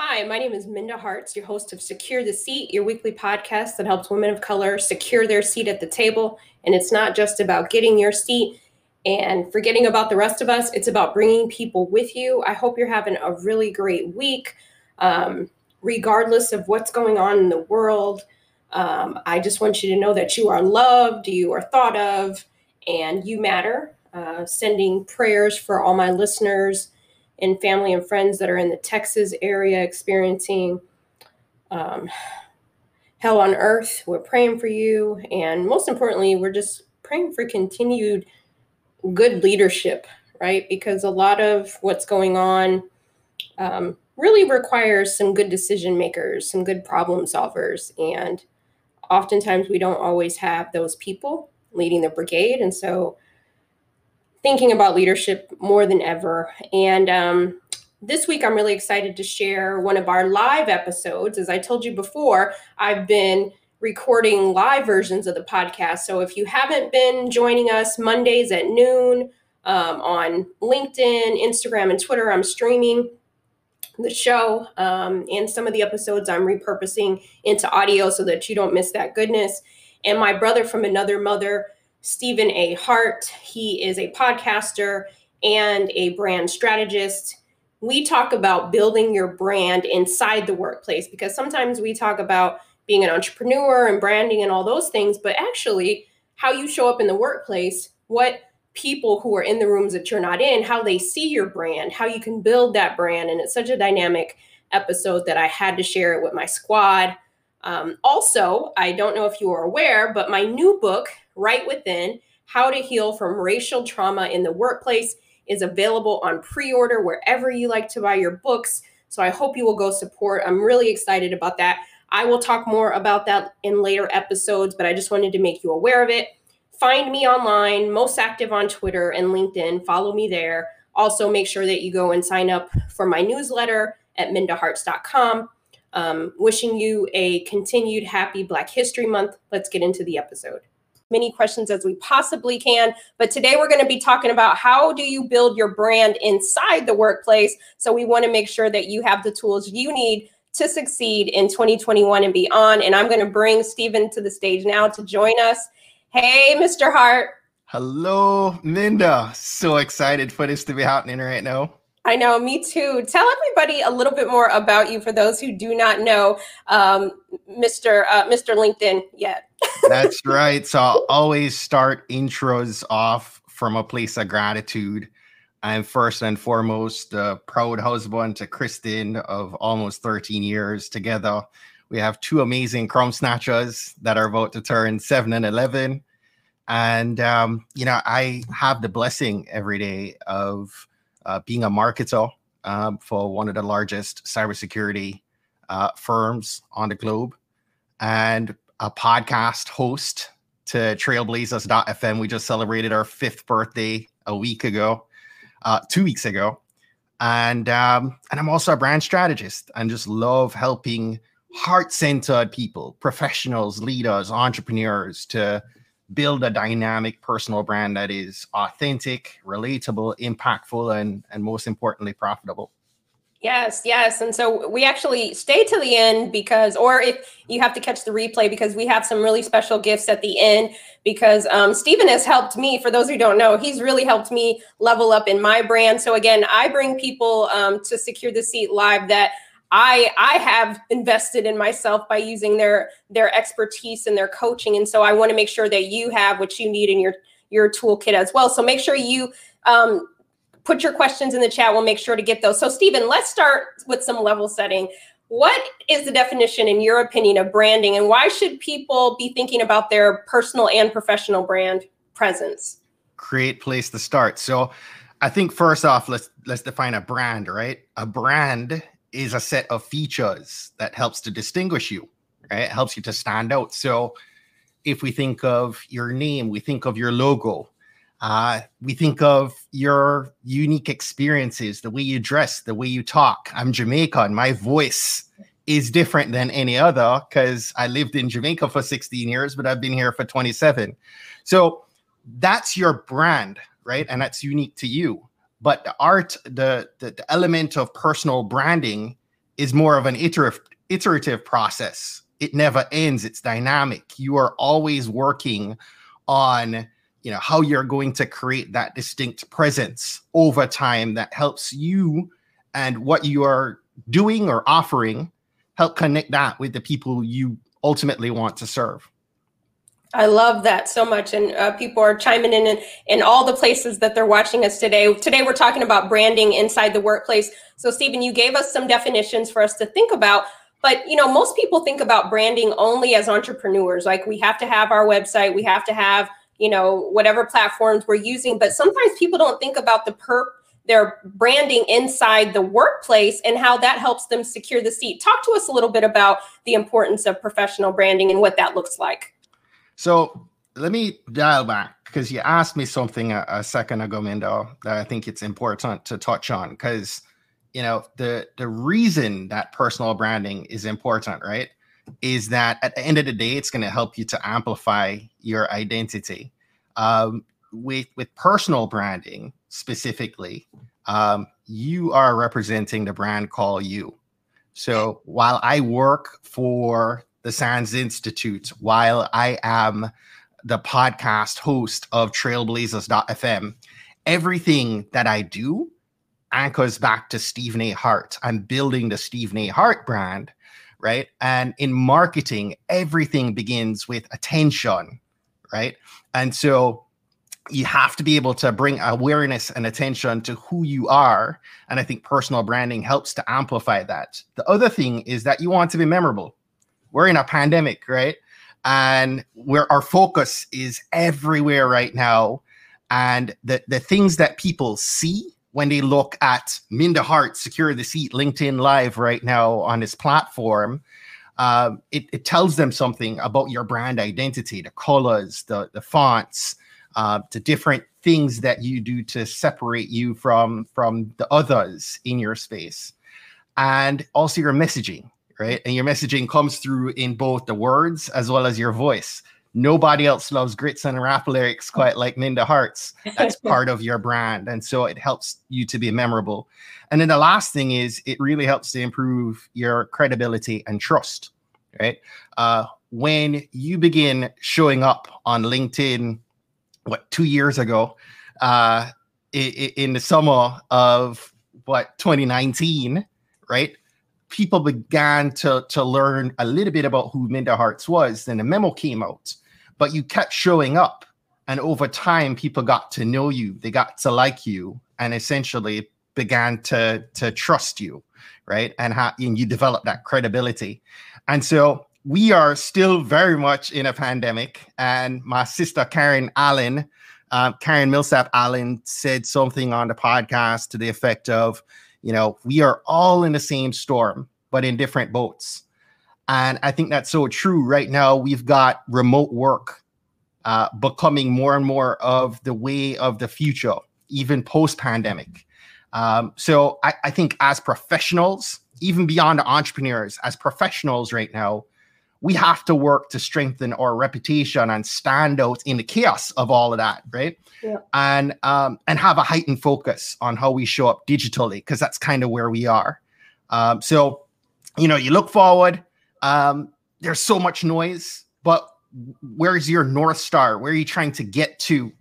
Hi, my name is Minda Harts, your host of Secure the Seat, your weekly podcast that helps women of color secure their seat at the table. And it's not just about getting your seat and forgetting about the rest of us, it's about bringing people with you. I hope you're having a really great week, um, regardless of what's going on in the world. Um, I just want you to know that you are loved, you are thought of, and you matter. Uh, sending prayers for all my listeners and family and friends that are in the Texas area experiencing um, hell on earth. We're praying for you. And most importantly, we're just praying for continued good leadership, right? Because a lot of what's going on um, really requires some good decision makers, some good problem solvers. And oftentimes we don't always have those people leading the brigade. And so thinking about leadership more than ever. And um, this week, I'm really excited to share one of our live episodes. As I told you before, I've been recording live versions of the podcast. So if you haven't been joining us Mondays at noon um, on LinkedIn, Instagram, and Twitter, I'm streaming the show um, and some of the episodes I'm repurposing into audio so that you don't miss that goodness. And my brother from another mother Stephen A. Hart. He is a podcaster and a brand strategist. We talk about building your brand inside the workplace because sometimes we talk about being an entrepreneur and branding and all those things, but actually, how you show up in the workplace, what people who are in the rooms that you're not in, how they see your brand, how you can build that brand. And it's such a dynamic episode that I had to share it with my squad. Um, also, I don't know if you are aware, but my new book, Right Within How to Heal from Racial Trauma in the Workplace, is available on pre order wherever you like to buy your books. So I hope you will go support. I'm really excited about that. I will talk more about that in later episodes, but I just wanted to make you aware of it. Find me online, most active on Twitter and LinkedIn. Follow me there. Also, make sure that you go and sign up for my newsletter at mindaharts.com. Um, wishing you a continued happy Black History Month. Let's get into the episode. Many questions as we possibly can. But today we're going to be talking about how do you build your brand inside the workplace. So we want to make sure that you have the tools you need to succeed in 2021 and beyond. And I'm going to bring Stephen to the stage now to join us. Hey, Mr. Hart. Hello, Minda. So excited for this to be happening right now. I know, me too. Tell everybody a little bit more about you for those who do not know um, Mr. Uh, Mr. LinkedIn yet. That's right. So I'll always start intros off from a place of gratitude. I'm first and foremost a proud husband to Kristen of almost 13 years together. We have two amazing crumb snatchers that are about to turn seven and 11. And, um, you know, I have the blessing every day of uh, being a marketer um, for one of the largest cybersecurity uh, firms on the globe and a podcast host to trailblazers.fm. We just celebrated our fifth birthday a week ago, uh, two weeks ago. And um, and I'm also a brand strategist and just love helping heart-centered people, professionals, leaders, entrepreneurs to build a dynamic personal brand that is authentic, relatable, impactful, and, and most importantly, profitable. Yes, yes. And so we actually stay to the end because, or if you have to catch the replay, because we have some really special gifts at the end. Because um, Stephen has helped me, for those who don't know, he's really helped me level up in my brand. So again, I bring people um, to Secure the Seat Live that I I have invested in myself by using their their expertise and their coaching, and so I want to make sure that you have what you need in your your toolkit as well. So make sure you um, put your questions in the chat. We'll make sure to get those. So Stephen, let's start with some level setting. What is the definition, in your opinion, of branding, and why should people be thinking about their personal and professional brand presence? Great place to start. So, I think first off, let's let's define a brand. Right, a brand is a set of features that helps to distinguish you, right? It helps you to stand out. So if we think of your name, we think of your logo, uh, we think of your unique experiences, the way you dress, the way you talk. I'm Jamaican. My voice is different than any other because I lived in Jamaica for 16 years, but I've been here for 27. So that's your brand, right? And that's unique to you but the art the, the, the element of personal branding is more of an iterative iterative process. It never ends. It's dynamic. You are always working on you know how you're going to create that distinct presence over time that helps you and what you are doing or offering help connect that with the people you ultimately want to serve I love that so much. And uh, people are chiming in, in in all the places that they're watching us today. Today, we're talking about branding inside the workplace. So, Stephen, you gave us some definitions for us to think about. But, you know, most people think about branding only as entrepreneurs. Like we have to have our website, we have to have, you know, whatever platforms we're using. But sometimes people don't think about the perp their branding inside the workplace and how that helps them secure the seat. Talk to us a little bit about the importance of professional branding and what that looks like. So let me dial back because you asked me something a, a, second ago, Minda, that I think it's important to touch on because you know the the reason that personal branding is important, right? Is that at the end of the day, it's going to help you to amplify your identity. Um, with with personal branding specifically, um, you are representing the brand call you. So while I work for the SANS Institute while I am the podcast host of Trailblazers.fm. Everything that I do anchors back to Stephen A. Hart. I'm building the Stephen A. Hart brand, right? And in marketing, everything begins with attention, right? And so you have to be able to bring awareness and attention to who you are. And I think personal branding helps to amplify that. The other thing is that you want to be memorable we're in a pandemic, right? And where our focus is everywhere right now. And the, the things that people see when they look at Minda Hart Secure the Seat LinkedIn Live right now on this platform, um, it, it, tells them something about your brand identity, the colors, the, the fonts, uh, the different things that you do to separate you from from the others in your space, and also your messaging right? And your messaging comes through in both the words as well as your voice. Nobody else loves grits and rap lyrics quite like Minda Harts. That's part of your brand. And so it helps you to be memorable. And then the last thing is it really helps to improve your credibility and trust, right? Uh, when you begin showing up on LinkedIn, what, two years ago, uh, in the summer of what, 2019, right? People began to to learn a little bit about who Minda Harts was, then a memo came out. But you kept showing up, and over time, people got to know you. They got to like you, and essentially began to to trust you, right? And how and you develop that credibility. And so we are still very much in a pandemic. And my sister Karen Allen, uh, Karen Millsap Allen, said something on the podcast to the effect of you know, we are all in the same storm, but in different boats. And I think that's so true. Right now, we've got remote work uh, becoming more and more of the way of the future, even post pandemic. Um, so I, I think as professionals, even beyond entrepreneurs, as professionals right now, we have to work to strengthen our reputation and stand out in the chaos of all of that, right? Yeah. And um, and have a heightened focus on how we show up digitally because that's kind of where we are. Um, so, you know, you look forward. Um, there's so much noise, but where's your north star? Where are you trying to get to?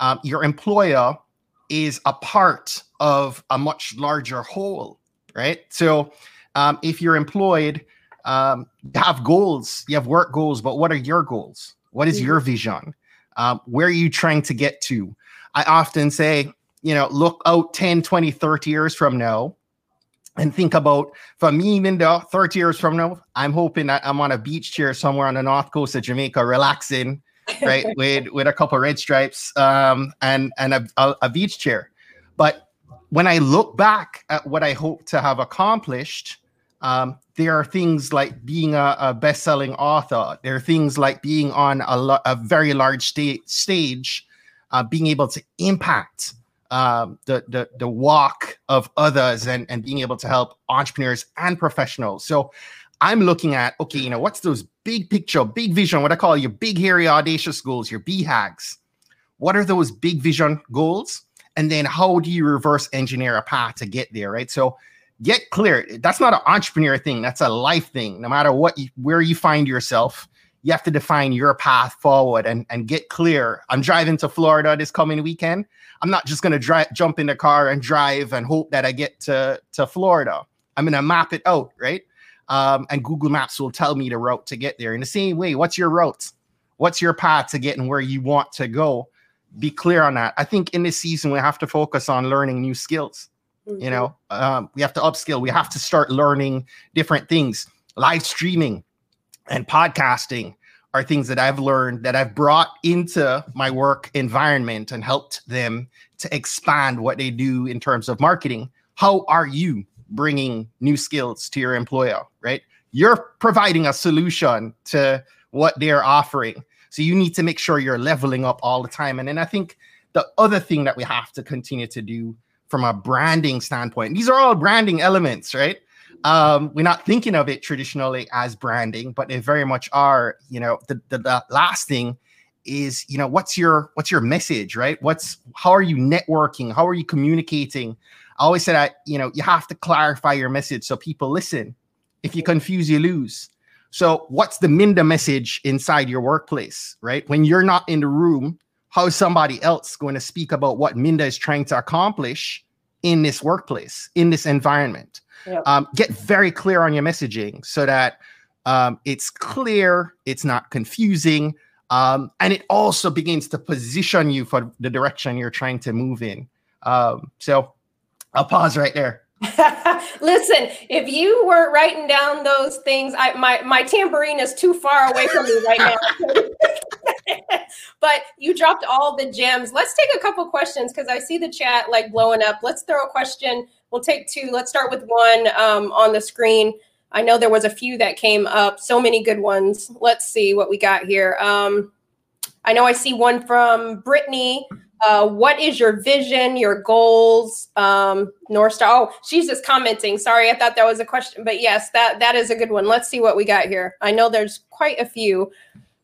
Um, your employer is a part of a much larger whole, right? So, um, if you're employed um, you have goals, you have work goals, but what are your goals? What is your vision? Um, where are you trying to get to? I often say, you know, look out 10, 20, 30 years from now and think about for me, Minda, 30 years from now, I'm hoping that I'm on a beach chair somewhere on the north coast of Jamaica, relaxing, right, with with a couple red stripes um, and and a, a, a beach chair. But when I look back at what I hope to have accomplished, um, there are things like being a, a best-selling author. There are things like being on a, lo- a very large sta- stage, uh, being able to impact um, the, the the walk of others, and and being able to help entrepreneurs and professionals. So, I'm looking at okay, you know, what's those big picture, big vision? What I call your big, hairy, audacious goals, your BHAGs. What are those big vision goals? And then how do you reverse engineer a path to get there? Right. So get clear. That's not an entrepreneur thing. That's a life thing. No matter what, you, where you find yourself, you have to define your path forward and, and get clear. I'm driving to Florida this coming weekend. I'm not just going to drive, jump in the car and drive and hope that I get to, to Florida. I'm going to map it out, right? Um, and Google Maps will tell me the route to get there. In the same way, what's your route? What's your path to getting where you want to go? Be clear on that. I think in this season, we have to focus on learning new skills Mm-hmm. You know, um, we have to upskill. We have to start learning different things. Live streaming and podcasting are things that I've learned that I've brought into my work environment and helped them to expand what they do in terms of marketing. How are you bringing new skills to your employer, right? You're providing a solution to what they're offering. So you need to make sure you're leveling up all the time. And then I think the other thing that we have to continue to do from a branding standpoint. These are all branding elements, right? Um, we're not thinking of it traditionally as branding, but they very much are. You know, the, the, the last thing is, you know, what's your what's your message, right? What's how are you networking? How are you communicating? I always say that you know you have to clarify your message so people listen. If you confuse, you lose. So, what's the Minda message inside your workplace, right? When you're not in the room, how is somebody else going to speak about what Minda is trying to accomplish in this workplace, in this environment? Yep. Um, get very clear on your messaging so that um, it's clear, it's not confusing, um, and it also begins to position you for the direction you're trying to move in. Um, so I'll pause right there. Listen, if you weren't writing down those things, I my my tambourine is too far away from me right now. but you dropped all the gems. Let's take a couple questions because I see the chat like blowing up. Let's throw a question. We'll take two. Let's start with one um, on the screen. I know there was a few that came up. So many good ones. Let's see what we got here. Um, I know I see one from Brittany. Uh, what is your vision, your goals, um, North Star? Oh, she's just commenting. Sorry, I thought that was a question, but yes, that that is a good one. Let's see what we got here. I know there's quite a few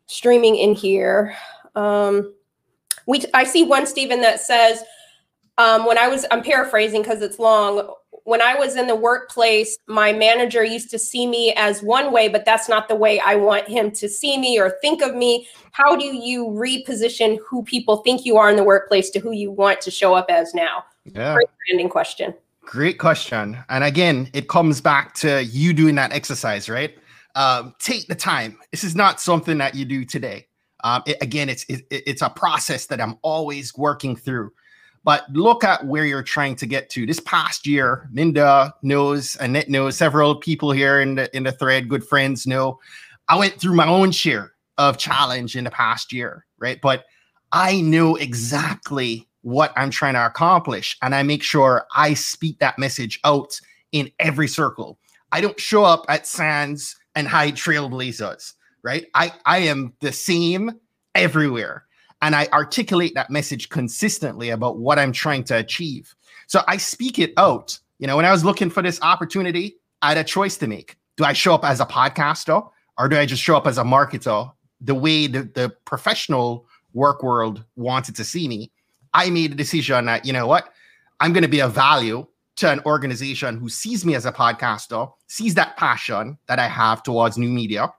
streaming in here. Um, we I see one Stephen that says um, when I was I'm paraphrasing because it's long. When I was in the workplace, my manager used to see me as one way, but that's not the way I want him to see me or think of me. How do you reposition who people think you are in the workplace to who you want to show up as now? Yeah. Great branding question. Great question. And again, it comes back to you doing that exercise, right? Um, take the time. This is not something that you do today. Um, it, again, it's it, it's a process that I'm always working through. But look at where you're trying to get to. This past year, Minda knows, Annette knows, several people here in the in the thread, good friends know. I went through my own share of challenge in the past year, right? But I know exactly what I'm trying to accomplish, and I make sure I speak that message out in every circle. I don't show up at SANS and hide trailblazers, right? I, I am the same everywhere. And I articulate that message consistently about what I'm trying to achieve. So I speak it out. You know, when I was looking for this opportunity, I had a choice to make. Do I show up as a podcaster or do I just show up as a marketer the way the, the professional work world wanted to see me? I made a decision that, you know what, I'm going to be a value to an organization who sees me as a podcaster, sees that passion that I have towards new media,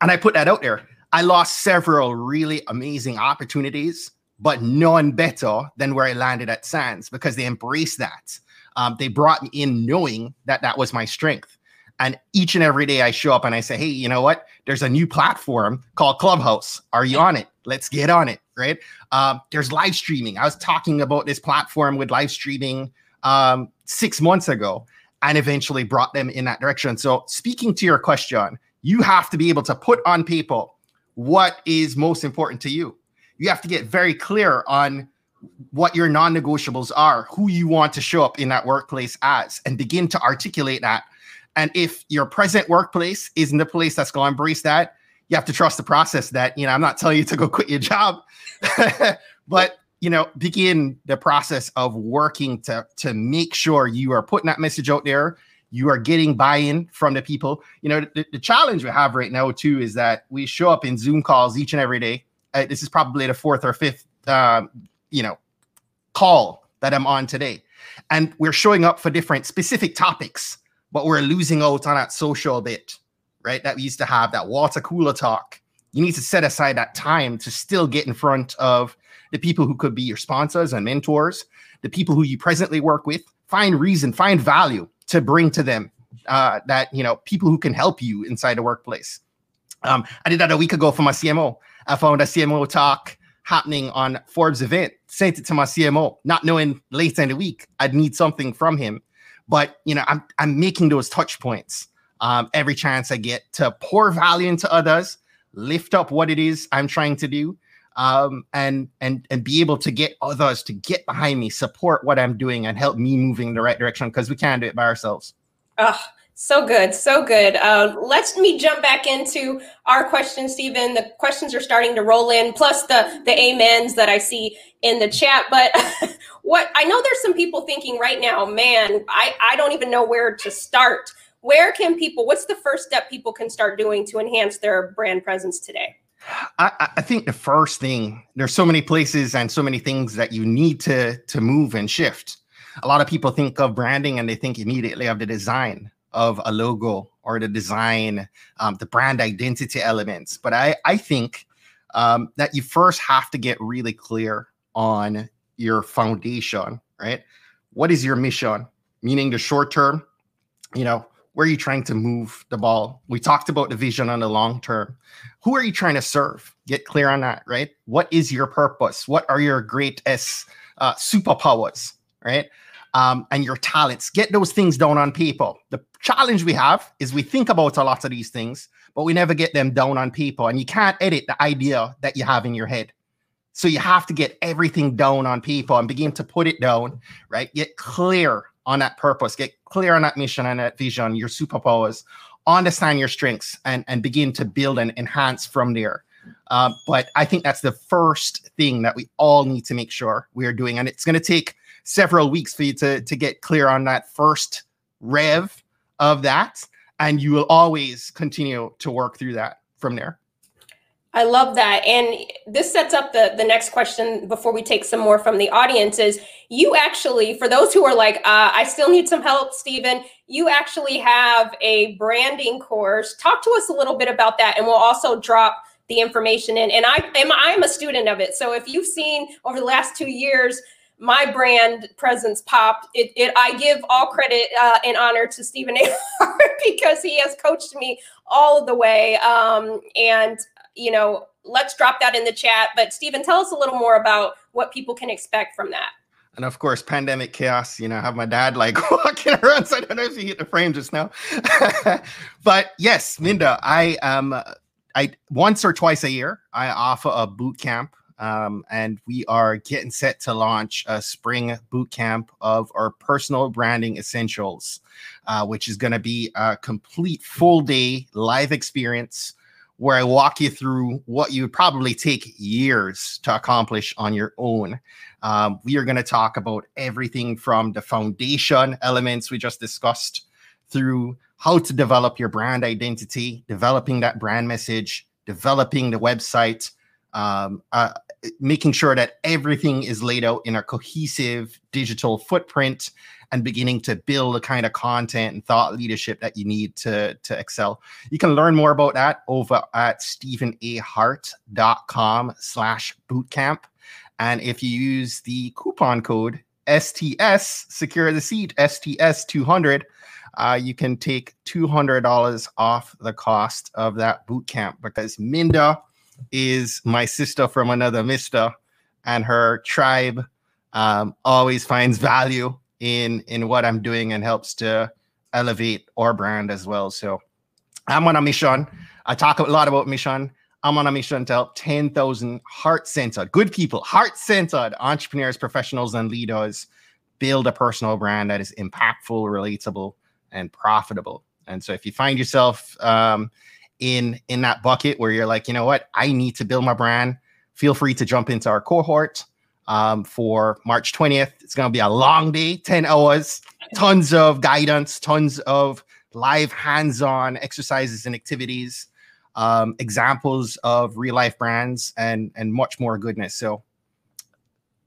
and I put that out there. I lost several really amazing opportunities, but none better than where I landed at SANS because they embraced that. Um, they brought me in knowing that that was my strength. And each and every day I show up and I say, hey, you know what? There's a new platform called Clubhouse. Are you on it? Let's get on it. Right. Um, there's live streaming. I was talking about this platform with live streaming um, six months ago and eventually brought them in that direction. So, speaking to your question, you have to be able to put on paper what is most important to you. You have to get very clear on what your non negotiables are, who you want to show up in that workplace as, and begin to articulate that. And if your present workplace isn't the place that's going to embrace that, you have to trust the process that, you know, I'm not telling you to go quit your job, but you know begin the process of working to to make sure you are putting that message out there you are getting buy-in from the people you know the, the challenge we have right now too is that we show up in zoom calls each and every day uh, this is probably the fourth or fifth um, you know call that i'm on today And we're showing up for different specific topics, but we're losing out on that social bit, right? That we used to have that water cooler talk. You need to set aside that time to still get in front of the people who could be your sponsors and mentors, the people who you presently work with. Find reason, find value to bring to them uh, that, you know, people who can help you inside the workplace. Um, I did that a week ago for my CMO. I found a CMO talk happening on Forbes event, sent it to my CMO, not knowing later in the week I'd need something from him. But you know, I'm I'm making those touch points um, every chance I get to pour value into others, lift up what it is I'm trying to do, um, and and and be able to get others to get behind me, support what I'm doing, and help me moving in the right direction because we can't do it by ourselves. Oh, so good, so good. Uh, let me jump back into our questions, Stephen. The questions are starting to roll in, plus the the amens that I see in the chat. But what I know, there's some people thinking right now, man, I I don't even know where to start. Where can people? What's the first step people can start doing to enhance their brand presence today? I, I think the first thing there's so many places and so many things that you need to to move and shift. A lot of people think of branding and they think immediately of the design of a logo or the design, um, the brand identity elements. But I, I think um, that you first have to get really clear on your foundation, right? What is your mission? Meaning the short term, you know, where are you trying to move the ball? We talked about the vision on the long term. Who are you trying to serve? Get clear on that, right? What is your purpose? What are your greatest uh, superpowers, right? um, and your talents. Get those things down on paper. The challenge we have is we think about a lot of these things, but we never get them down on paper. And you can't edit the idea that you have in your head. So you have to get everything down on paper and begin to put it down, right? Get clear on that purpose, get clear on that mission and that vision, your superpowers, understand your strengths, and, and begin to build and enhance from there. Uh, but I think that's the first thing that we all need to make sure we are doing. And it's going to take several weeks for you to to get clear on that first rev of that, and you will always continue to work through that from there. I love that. And this sets up the, the next question before we take some more from the audience is you actually, for those who are like, uh, I still need some help, Stephen, you actually have a branding course. Talk to us a little bit about that. And we'll also drop the information in. And I am I'm a student of it. So if you've seen over the last two years, my brand presence popped. It, it I give all credit uh, and honor to Stephen A. because he has coached me all the way. Um, and you know, let's drop that in the chat. But Stephen, tell us a little more about what people can expect from that. And of course, pandemic chaos. You know, I have my dad like walking around. So I don't know if he hit the frame just now. but yes, Minda, I um, I once or twice a year I offer a boot camp um, and we are getting set to launch a spring boot camp of our personal branding essentials, uh, which is going to be a complete full day live experience where I walk you through what you would probably take years to accomplish on your own. Um, we are going to talk about everything from the foundation elements we just discussed through how to develop your brand identity, developing that brand message, developing the website, um, uh, making sure that everything is laid out in a cohesive digital footprint and beginning to build the kind of content and thought leadership that you need to, to excel. You can learn more about that over at stephenahart.com slash bootcamp. And if you use the coupon code STS, secure the seat, STS 200, uh, you can take $200 off the cost of that bootcamp because Minda – is my sister from another mister, and her tribe um, always finds value in in what I'm doing and helps to elevate our brand as well. So I'm on a mission. I talk a lot about mission. I'm on a mission to help 10,000 heart centered, good people, heart centered entrepreneurs, professionals, and leaders build a personal brand that is impactful, relatable, and profitable. And so if you find yourself um, in in that bucket where you're like, you know what, I need to build my brand, feel free to jump into our cohort um, for March 20th. It's going to be a long day, 10 hours, tons of guidance, tons of live hands-on exercises and activities, um, examples of real life brands, and and much more goodness. So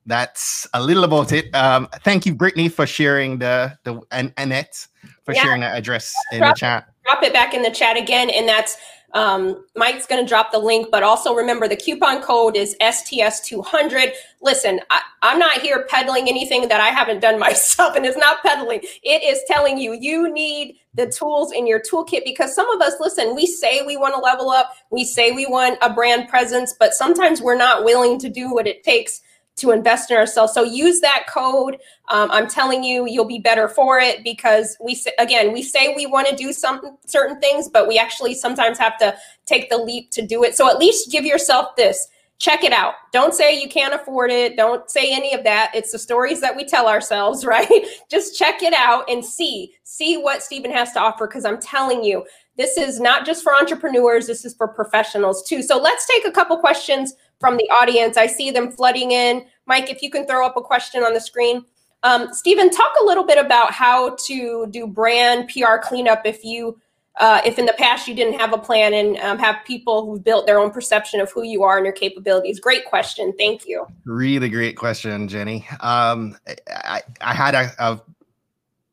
that's a little about it. Um, thank you, Brittany, for sharing the the and Annette for yeah. sharing that address in drop, the chat. Drop it back in the chat again, and that's um, Mike's going to drop the link, but also remember the coupon code is STS200. Listen, I, I'm not here peddling anything that I haven't done myself, and it's not peddling. It is telling you you need the tools in your toolkit because some of us, listen, we say we want to level up, we say we want a brand presence, but sometimes we're not willing to do what it takes to invest in ourselves. So use that code. Um, I'm telling you, you'll be better for it because we again, we say we want to do some certain things, but we actually sometimes have to take the leap to do it. So at least give yourself this. Check it out. Don't say you can't afford it. Don't say any of that. It's the stories that we tell ourselves, right? Just check it out and see, see what Stephen has to offer. Because I'm telling you, this is not just for entrepreneurs. This is for professionals too. So let's take a couple questions from the audience. I see them flooding in. Mike, if you can throw up a question on the screen. Um, Stephen, talk a little bit about how to do brand PR cleanup if you, uh, if in the past you didn't have a plan and um, have people who've built their own perception of who you are and your capabilities. Great question. Thank you. Really great question, Jenny. Um, I, I had a, a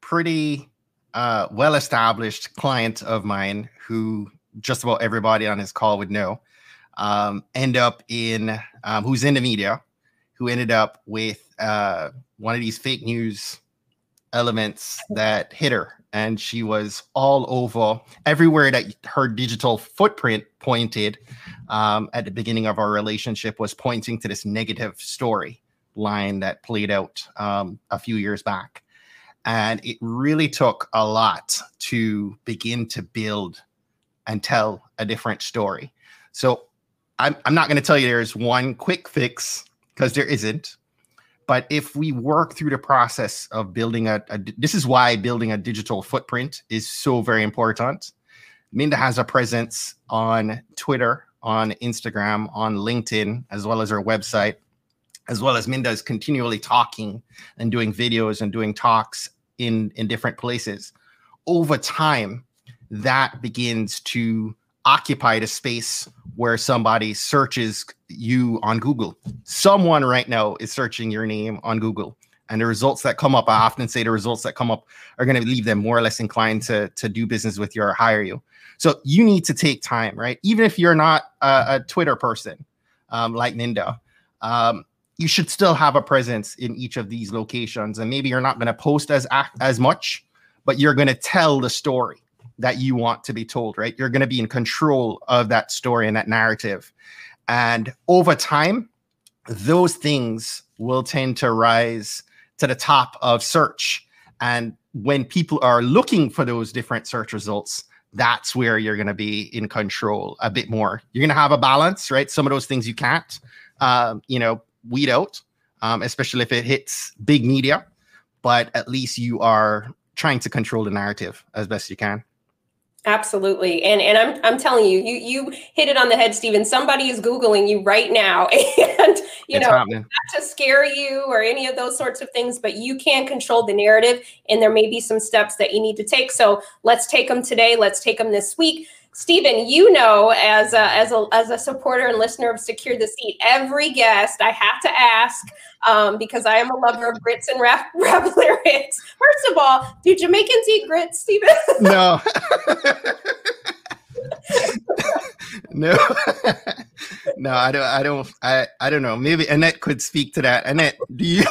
pretty uh, well established client of mine who just about everybody on his call would know um, end up in um, who's in the media, who ended up with uh, one of these fake news elements that hit her, and she was all over everywhere that her digital footprint pointed um, at the beginning of our relationship was pointing to this negative story line that played out um, a few years back. And it really took a lot to begin to build and tell a different story. So I'm, I'm not going to tell you there's one quick fix because there isn't. But if we work through the process of building a, a, this is why building a digital footprint is so very important. Minda has a presence on Twitter, on Instagram, on LinkedIn, as well as her website, as well as Minda is continually talking and doing videos and doing talks in, in different places. Over time, that begins to occupy the space where somebody searches you on Google. Someone right now is searching your name on Google. And the results that come up, I often say the results that come up are going to leave them more or less inclined to, to do business with you or hire you. So you need to take time, right? Even if you're not a, a Twitter person um, like Minda, um, you should still have a presence in each of these locations. And maybe you're not going to post as as much, but you're going to tell the story that you want to be told, right? You're going to be in control of that story and that narrative. And over time, those things will tend to rise to the top of search. And when people are looking for those different search results, that's where you're going to be in control a bit more. You're going to have a balance, right? Some of those things you can't, um, you know, weed out, um, especially if it hits big media. But at least you are trying to control the narrative as best you can. Absolutely. And and I'm I'm telling you, you you hit it on the head, Stephen. Somebody is Googling you right now. And you it's know, happening. not to scare you or any of those sorts of things, but you can control the narrative and there may be some steps that you need to take. So let's take them today. Let's take them this week. Stephen, you know, as a, as a as a supporter and listener of Secure the Seat, every guest I have to ask um, because I am a lover of grits and rap, rap lyrics. First of all, do Jamaicans eat grits, Stephen? No. no, no, I don't. I don't. I. I don't know. Maybe Annette could speak to that. Annette, do you?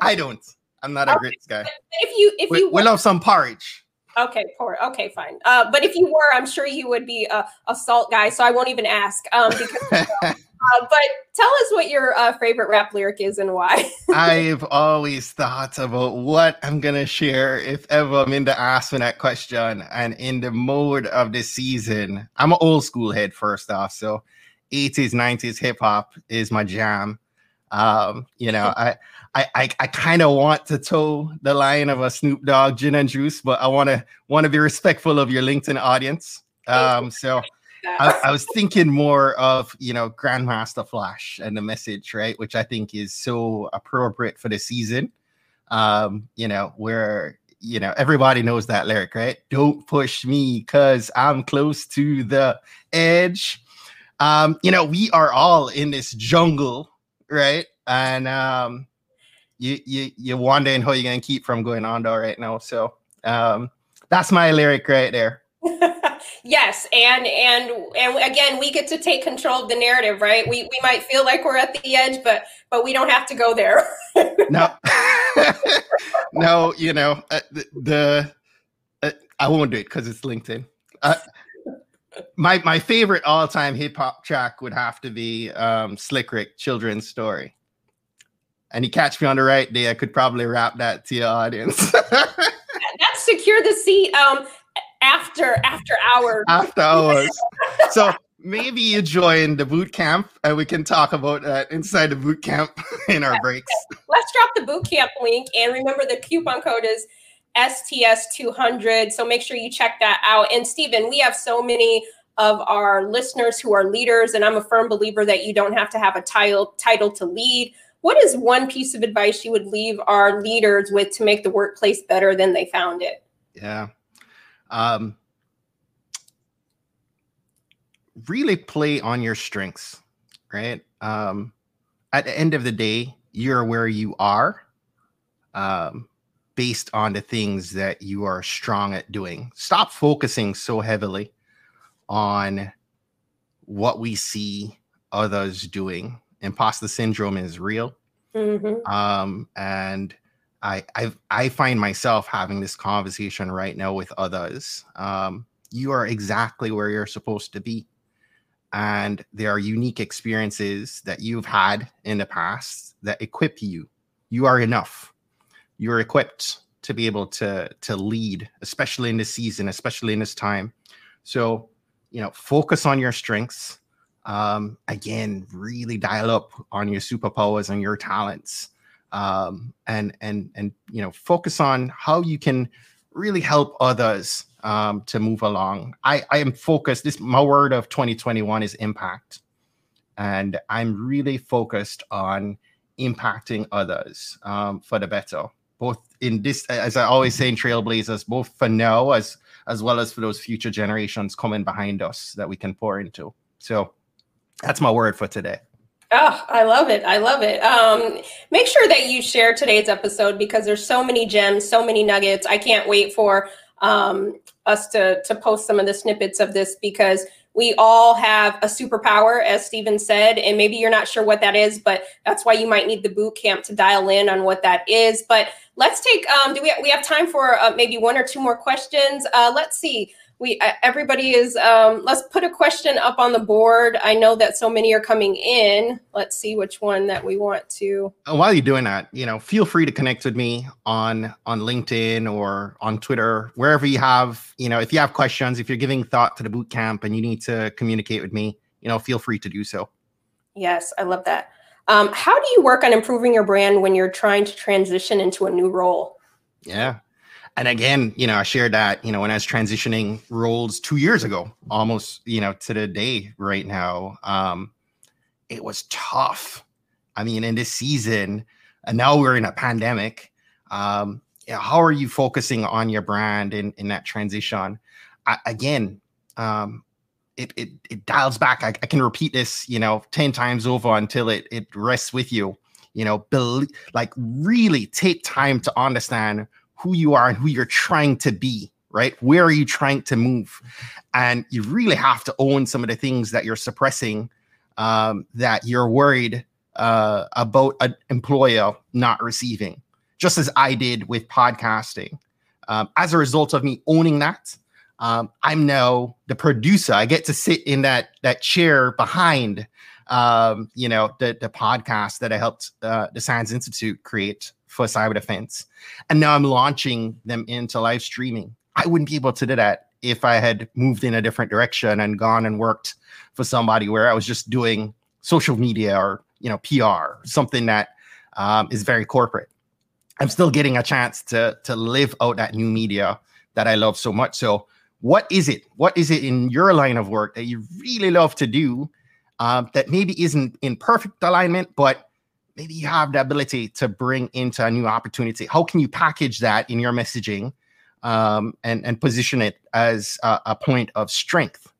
I don't. I'm not a grits guy. If you, if we, you, we love some porridge. Okay, poor. Okay, fine. Uh, but if you were, I'm sure you would be a, a salt guy. So I won't even ask. Um, because, uh, but tell us what your uh, favorite rap lyric is and why. I've always thought about what I'm gonna share if ever I'm in the ask me that question. And in the mode of the season, I'm an old school head first off. So 80s, 90s hip hop is my jam. Um, you know, I I I, I kind of want to toe the line of a Snoop Dogg gin and juice, but I want to want to be respectful of your LinkedIn audience. Um, so I, I, was thinking more of you know Grandmaster Flash and the message, right, which I think is so appropriate for the season. Um, you know, where you know everybody knows that lyric, right? Don't push me because I'm close to the edge. Um, you know, we are all in this jungle right? and um, you you you're wondering how you're gonna keep from going on though right now. So um, that's my lyric right there. yes, and and and again, we get to take control of the narrative, right? We we might feel like we're at the edge, but but we don't have to go there. no, no, you know uh, the, the uh, I won't do it because it's LinkedIn. Uh, my my favorite all time hip hop track would have to be um, Slick Rick Children's Story. And you catch me on the right day, I could probably rap that to your audience. That's secure the seat um after after hours. After hours. so maybe you join the boot camp and we can talk about that inside the boot camp in our breaks. Let's drop the boot camp link and remember the coupon code is STS200. So make sure you check that out. And Stephen, we have so many of our listeners who are leaders, and I'm a firm believer that you don't have to have a title title to lead. What is one piece of advice you would leave our leaders with to make the workplace better than they found it? Yeah. Um, really play on your strengths, right? Um, at the end of the day, you're where you are. Um, based on the things that you are strong at doing. Stop focusing so heavily on what we see others doing. Imposter syndrome is real. Mm-hmm. Um, and I, I I find myself having this conversation right now with others. Um, you are exactly where you're supposed to be. And there are unique experiences that you've had in the past that equip you. You are enough you're equipped to be able to to lead, especially in this season, especially in this time. So, you know, focus on your strengths. Um, again, really dial up on your superpowers and your talents. Um, and and and you know, focus on how you can really help others um, to move along. I, I am focused. This my word of 2021 is impact, and I'm really focused on impacting others um, for the better both in this, as I always say in Trailblazers, both for now as as well as for those future generations coming behind us that we can pour into. So that's my word for today. Oh, I love it. I love it. Um, make sure that you share today's episode because there's so many gems, so many nuggets. I can't wait for um, us to to post some of the snippets of this because we all have a superpower, as Stephen said, and maybe you're not sure what that is, but that's why you might need the boot camp to dial in on what that is. But let's take. Um, do we we have time for uh, maybe one or two more questions? Uh, let's see we uh, everybody is um, let's put a question up on the board. I know that so many are coming in. Let's see which one that we want to. And while you're doing that you know feel free to connect with me on on linkedin or on twitter wherever you have you know if you have questions if you're giving thought to the boot camp and you need to communicate with me you know feel free to do so. Yes i love that. Um, how do you work on improving your brand when you're trying to transition into a new role? Yeah and again, you know, I shared that, you know, when I was transitioning roles two years ago, almost, you know, to the day right now, um, it was tough. I mean, in this season, and now we're in a pandemic. Um, how are you focusing on your brand in, in that transition? I, again, um, it, it, it dials back. I, I, can repeat this, you know, 10 times over until it, it rests with you, you know, be, like really take time to understand who you are and who you're trying to be, right? Where are you trying to move? And you really have to own some of the things that you're suppressing um, that you're worried uh, about an employer not receiving, just as I did with podcasting. Um, as a result of me owning that, um, I'm now the producer. I get to sit in that that chair behind, um, you know, the the podcast that I helped uh, the SANS Institute create for cyber defense. And now I'm launching them into live streaming. I wouldn't be able to do that if I had moved in a different direction and gone and worked for somebody where I was just doing social media or you know PR, something that um, is very corporate. I'm still getting a chance to to live out that new media that I love so much. So, what is it? What is it in your line of work that you really love to do um, that maybe isn't in perfect alignment, but maybe you have the ability to bring into a new opportunity. How can you package that in your messaging um, and and position it as a, a point of strength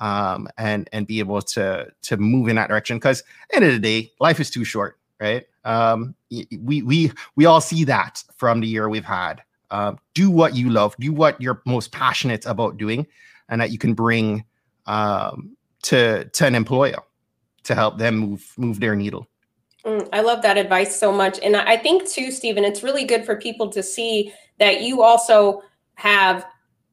um, and and be able to to move in that direction? Because end of the day, life is too short. right? Um, we we we all see that from the year we've had. Um, do what you love, do what you're most passionate about doing, and that you can bring um, to to an employer to help them move move their needle. Mm, I love that advice so much, and I think too, Stephen, it's really good for people to see that you also have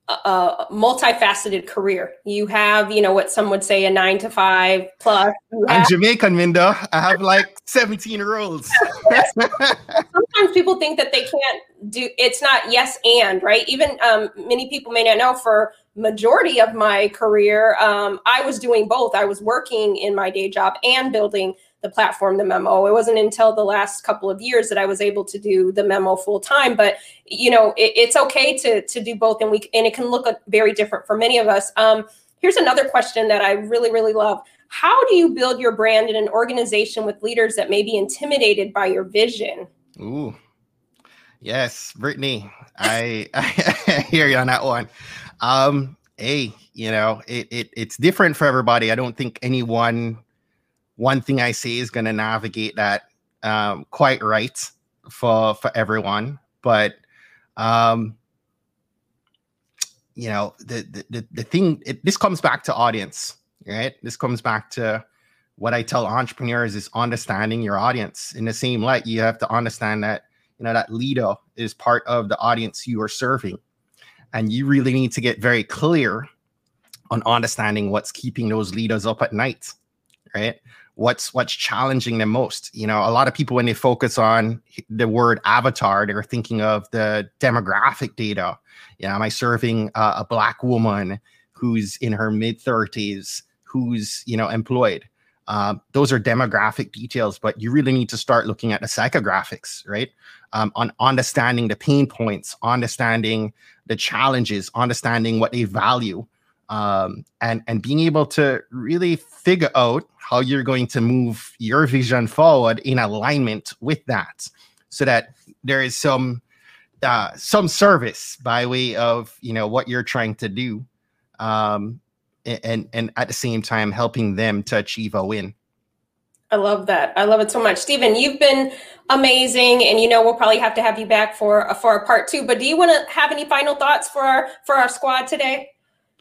a, multifaceted career. You have, you know, what some would say a nine to five plus. I'm Jamaican, Minda. I have like 17 roles. Sometimes people think that they can't do it's not yes and right. Even um, many people may not know for majority of my career, um, I was doing both. I was working in my day job and building the platform, the memo. It wasn't until the last couple of years that I was able to do the memo full time. But you know, it, it's okay to to do both, and we and it can look very different for many of us. Um, here's another question that I really really love. How do you build your brand in an organization with leaders that may be intimidated by your vision? Ooh, yes, Brittany, I, I hear you on that one. Um, hey, you know, it, it it's different for everybody. I don't think anyone one thing I say is going to navigate that um, quite right for for everyone. But um, you know, the the the thing it, this comes back to audience, right? This comes back to what I tell entrepreneurs is understanding your audience. In the same light, you have to understand that you know that leader is part of the audience you are serving, and you really need to get very clear on understanding what's keeping those leaders up at night, right? What's what's challenging them most. You know a lot of people when they focus on the word avatar they're thinking of the demographic data. You know am i serving a, a black woman who's in her mid 30s who's you know employed? Um, those are demographic details but you really need to start looking at the psychographics right? Um, on understanding the pain points understanding the challenges understanding what they value um, and and being able to really figure out how you're going to move your vision forward in alignment with that, so that there is some uh, some service by way of you know what you're trying to do, um, and and at the same time helping them to achieve a win. I love that. I love it so much, Stephen. You've been amazing, and you know we'll probably have to have you back for for a part two. But do you want to have any final thoughts for our for our squad today?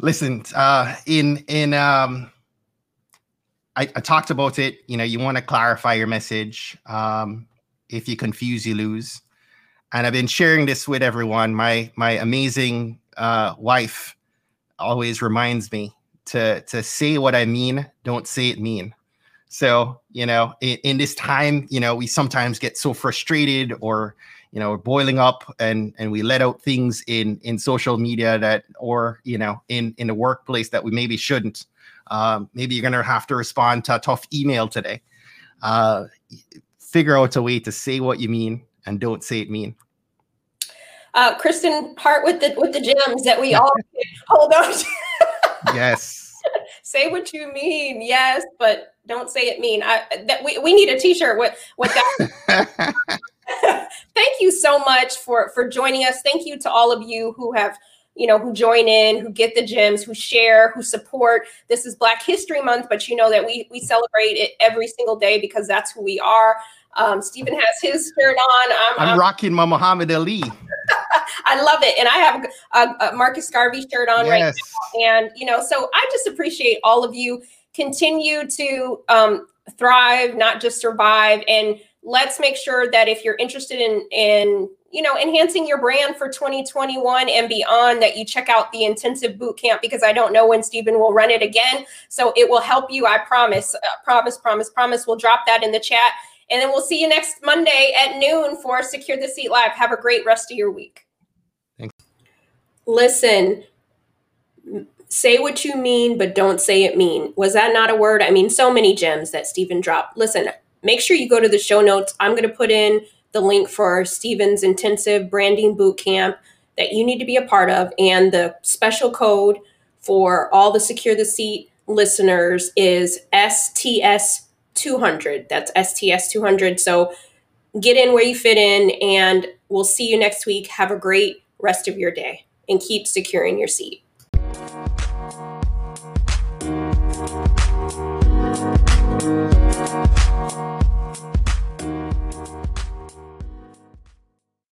Listen, uh, in in um, I, I talked about it. You know, you want to clarify your message. Um, if you confuse, you lose. And I've been sharing this with everyone. My my amazing uh, wife always reminds me to to say what I mean. Don't say it mean. So you know, in, in this time, you know, we sometimes get so frustrated or you know boiling up and and we let out things in in social media that or you know in in the workplace that we maybe shouldn't um, maybe you're gonna have to respond to a tough email today uh, figure out a way to say what you mean and don't say it mean uh, Kristen Hart with the with the gems that we all hold on to. yes. say what you mean, yes, but don't say it mean. I that we, we need a t-shirt with with that. Thank you so much for for joining us. Thank you to all of you who have you know who join in who get the gems who share who support this is black history month but you know that we we celebrate it every single day because that's who we are um, Stephen has his shirt on. I'm, I'm, I'm rocking my Muhammad Ali. I love it, and I have a, a Marcus Garvey shirt on yes. right now. And you know, so I just appreciate all of you. Continue to um, thrive, not just survive, and let's make sure that if you're interested in in you know enhancing your brand for 2021 and beyond that you check out the intensive boot camp because i don't know when stephen will run it again. So it will help you i promise uh, promise promise promise. We'll drop that in the chat. And then we'll see you next monday at noon for secure the seat live. Have a great rest of your week. Thanks. listen say what you mean but don't say it mean. Was that not a word? I mean so many gems that stephen dropped. Listen make sure you go to the show notes. I'm going to put in the link for Steven's intensive branding boot camp that you need to be a part of. And the special code for all the Secure the Seat listeners is STS 200. That's STS 200. So get in where you fit in, and we'll see you next week. Have a great rest of your day and keep securing your seat.